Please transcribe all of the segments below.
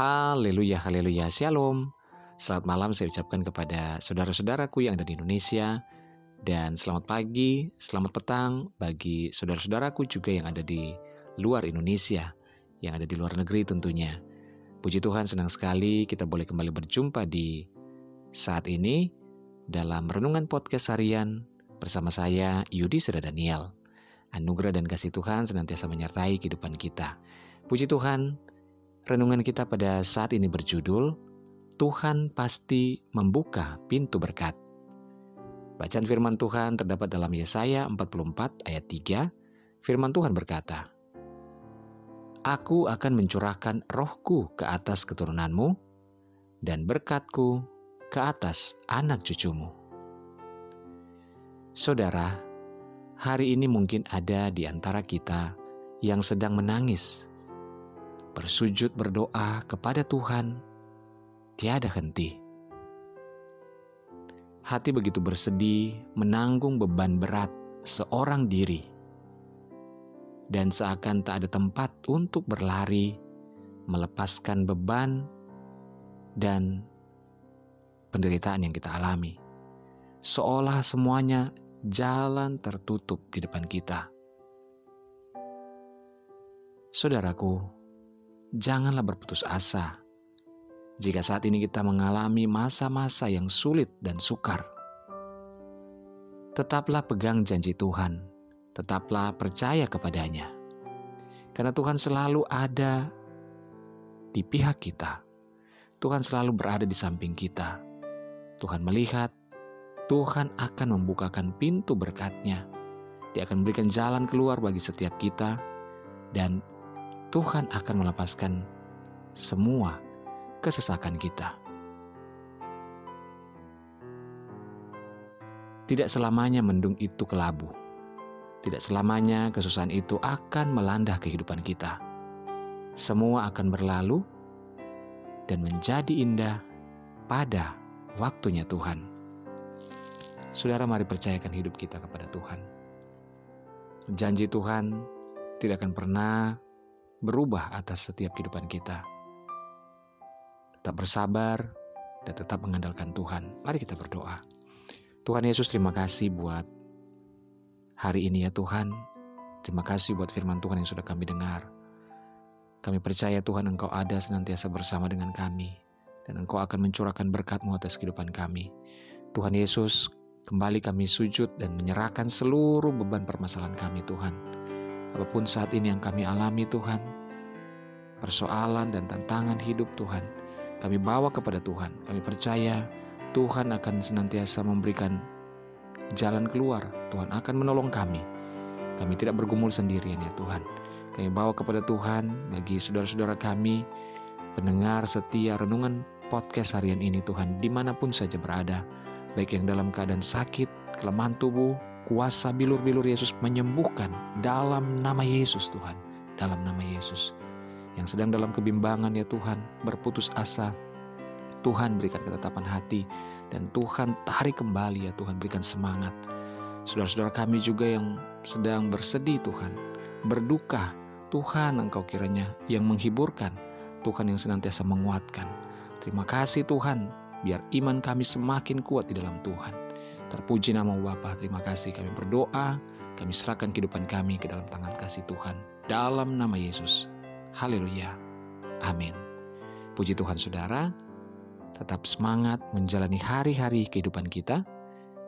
Haleluya, haleluya, shalom. Selamat malam saya ucapkan kepada saudara-saudaraku yang ada di Indonesia. Dan selamat pagi, selamat petang bagi saudara-saudaraku juga yang ada di luar Indonesia, yang ada di luar negeri tentunya. Puji Tuhan senang sekali kita boleh kembali berjumpa di saat ini dalam Renungan Podcast Harian bersama saya Yudi Seda Daniel. Anugerah dan kasih Tuhan senantiasa menyertai kehidupan kita. Puji Tuhan, Renungan kita pada saat ini berjudul Tuhan pasti membuka pintu berkat. Bacaan firman Tuhan terdapat dalam Yesaya 44 ayat 3. Firman Tuhan berkata, Aku akan mencurahkan rohku ke atas keturunanmu dan berkatku ke atas anak cucumu. Saudara, hari ini mungkin ada di antara kita yang sedang menangis bersujud berdoa kepada Tuhan tiada henti. Hati begitu bersedih menanggung beban berat seorang diri, dan seakan tak ada tempat untuk berlari, melepaskan beban dan penderitaan yang kita alami, seolah semuanya jalan tertutup di depan kita. Saudaraku, janganlah berputus asa. Jika saat ini kita mengalami masa-masa yang sulit dan sukar, tetaplah pegang janji Tuhan, tetaplah percaya kepadanya, karena Tuhan selalu ada di pihak kita. Tuhan selalu berada di samping kita. Tuhan melihat, Tuhan akan membukakan pintu berkatnya. Dia akan memberikan jalan keluar bagi setiap kita, dan Tuhan akan melepaskan semua kesesakan kita. Tidak selamanya mendung itu kelabu. Tidak selamanya kesusahan itu akan melanda kehidupan kita. Semua akan berlalu dan menjadi indah pada waktunya Tuhan. Saudara, mari percayakan hidup kita kepada Tuhan. Janji Tuhan tidak akan pernah berubah atas setiap kehidupan kita. Tetap bersabar dan tetap mengandalkan Tuhan. Mari kita berdoa. Tuhan Yesus terima kasih buat hari ini ya Tuhan. Terima kasih buat firman Tuhan yang sudah kami dengar. Kami percaya Tuhan Engkau ada senantiasa bersama dengan kami. Dan Engkau akan mencurahkan berkat-Mu atas kehidupan kami. Tuhan Yesus, kembali kami sujud dan menyerahkan seluruh beban permasalahan kami Tuhan Apa pun saat ini yang kami alami Tuhan, persoalan dan tantangan hidup Tuhan, kami bawa kepada Tuhan. Kami percaya Tuhan akan senantiasa memberikan jalan keluar. Tuhan akan menolong kami. Kami tidak bergumul sendirian ya Tuhan. Kami bawa kepada Tuhan bagi saudara-saudara kami, pendengar setia renungan podcast harian ini Tuhan, di mana pun saja berada, baik yang dalam keadaan sakit, kelemahan tubuh, kuasa bilur-bilur Yesus menyembuhkan dalam nama Yesus Tuhan. Dalam nama Yesus. Yang sedang dalam kebimbangan ya Tuhan, berputus asa. Tuhan berikan ketetapan hati dan Tuhan tarik kembali ya Tuhan berikan semangat. Saudara-saudara kami juga yang sedang bersedih Tuhan, berduka. Tuhan Engkau kiranya yang menghiburkan, Tuhan yang senantiasa menguatkan. Terima kasih Tuhan, biar iman kami semakin kuat di dalam Tuhan. Terpuji nama Bapa, terima kasih kami berdoa, kami serahkan kehidupan kami ke dalam tangan kasih Tuhan. Dalam nama Yesus. Haleluya. Amin. Puji Tuhan saudara, tetap semangat menjalani hari-hari kehidupan kita,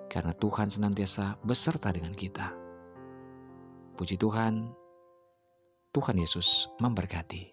karena Tuhan senantiasa beserta dengan kita. Puji Tuhan, Tuhan Yesus memberkati.